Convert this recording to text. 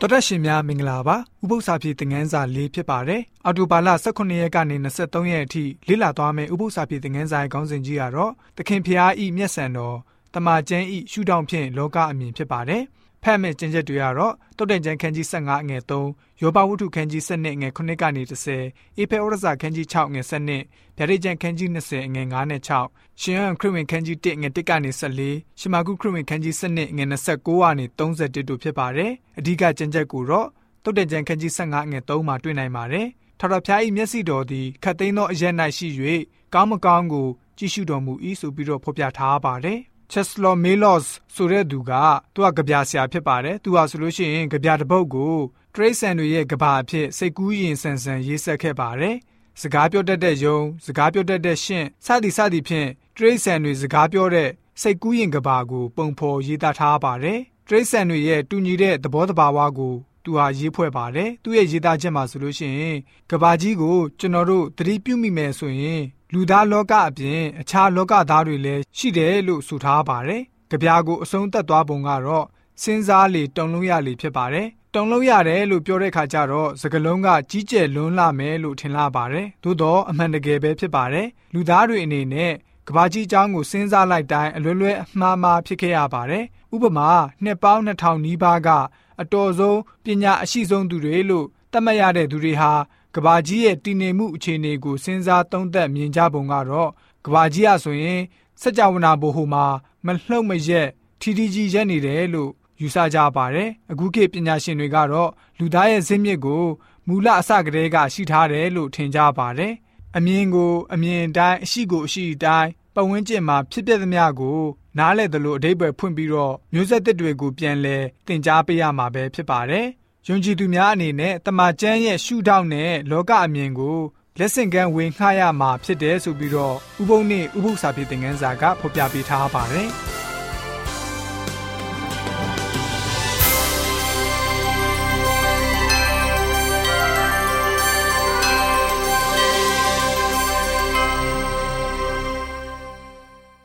တော်တက်ရှင်များမင်္ဂလာပါဥပု္ပ္ပစာပြေသင်ငန်းစာ၄ဖြစ်ပါတယ်အော်တိုဘာလ18ရက်ကနေ23ရက်အထိလေ့လာသွားမယ့်ဥပု္ပ္ပစာပြေသင်ငန်းစာရဲ့ခေါင်းစဉ်ကြီးကတော့သခင်ဖျားဤမျက်စံတော်တမန်ကျမ်းဤရှုထောင့်ဖြင့်လောကအမြင်ဖြစ်ပါတယ် ဖတ်မဲ့ကျင့်ချက်တွေကတော့တုတ်တန်ကျမ်းခန်းကြီး15အငယ်3ယောဘဝတ္ထုခန်းကြီး7အငယ်9ကနေ10အေဖေဩရစာခန်းကြီး6အငယ်7ဗျာဒိတ်ကျမ်းခန်းကြီး20အငယ်9နဲ့6ရှင်ယန်ခရစ်ဝင်ခန်းကြီး1အငယ်1ကနေ14ရှမာကုခရစ်ဝင်ခန်းကြီး7အငယ်29ကနေ31တို့ဖြစ်ပါတယ်အဓိကကျင့်ချက်ကိုတော့တုတ်တန်ကျမ်းခန်းကြီး15အငယ်3မှာတွေ့နိုင်ပါတယ်ထာဝရဘုရား၏မျက်စိတော်သည်ခတ်သိမ်းသောအရက်၌ရှိ၍ကောင်းမကောင်းကိုကြည့်ရှုတော်မူ၏ဆိုပြီးတော့ဖော်ပြထားပါတယ် ချက်စလော်မေလော့စ်ဆိုတဲ့သူကသူကကြပြဆရာဖြစ်ပါတယ်သူဟာဆိုလို့ရှိရင်ကြပြတပုတ်ကိုတရိတ်ဆန်တွေရဲ့ကဘာအဖြစ်စိတ်ကူးရင်ဆန်ဆန်ရေးဆက်ခဲ့ပါတယ်စကားပြောတတ်တဲ့ယုံစကားပြောတတ်တဲ့ရှင့်စသည်စသည်ဖြင့်တရိတ်ဆန်တွေစကားပြောတဲ့စိတ်ကူးရင်ကဘာကို ပုံဖော်ရေးသားထားပါတယ်တရိတ်ဆန်တွေရဲ့တူညီတဲ့သဘောတဘာဝကိုသူဟာရေးဖွဲ့ပါတယ်သူရဲ့ရေးသားချက်မှာဆိုလို့ရှိရင်ကဘာကြီးကိုကျွန်တော်တို့သတိပြုမိမယ်ဆိုရင် လူသားလောကအပြင်အခြားလောကသားတွေလည်းရှိတယ်လို့ဆိုထားပါတယ်။ကြပြာကိုအဆုံးသတ်သွားပုံကတော့စဉ်းစားလေတုံလုံးရလေဖြစ်ပါတယ်။တုံလုံးရတယ်လို့ပြောတဲ့ခါကျတော့စကလုံးကကြီးကျယ်လွန်းလာမယ်လို့ထင်လာပါတယ်။သို့တော့အမှန်တကယ်ပဲဖြစ်ပါတယ်။လူသားတွေအနေနဲ့ကဘာကြီးအကြောင်းကိုစဉ်းစားလိုက်တိုင်းအလွယ်လွယ်အမှားမှားဖြစ်ခဲ့ရပါတယ်။ဥပမာနှစ်ပေါင်း2000နီးပါးကအတော်ဆုံးပညာအရှိဆုံးသူတွေလို့သတ်မှတ်ရတဲ့သူတွေဟာ ကဘာကြီးရဲ့တည်နေမှုအခြေအနေကိုစဉ်းစားသုံးသပ်မြင်ကြပုံကတော့ကဘာကြီးအဆိုရင်စัจ java နာဘိုဟိုမှာမလှုပ်မရက်ထီထီကြီးရက်နေတယ်လို့ယူဆကြပါတယ်အခုခေတ်ပညာရှင်တွေကတော့လူသားရဲ့ဇင်းမြစ်ကိုမူလအစကတည်းကရှိထားတယ်လို့ထင်ကြပါတယ်အမြင်ကိုအမြင်တိုင်းအရှိကိုအရှိတိုင်းပတ်ဝန်းကျင်မှာဖြစ်ပျက်သမျှကိုနားလဲသလိုအတိတ်ပဲဖွင့်ပြီးတော့မျိုးဆက်သစ်တွေကိုပြန်လဲတင် जा ပေးရမှာပဲဖြစ်ပါတယ် ယုံကြည်သူများအနေနဲ့တမန်ကျမ်းရဲ့ရှုထောင့်နဲ့လောကအမြင်ကိုလက်ဆင့်ကမ်းဝင်ငှားရမှာဖြစ်တယ်ဆိုပြီးတော့ဥပုံနဲ့ဥပု္ပ္ပစာပြေသင်ခန်းစာကဖော်ပြပေးထားပါတယ်။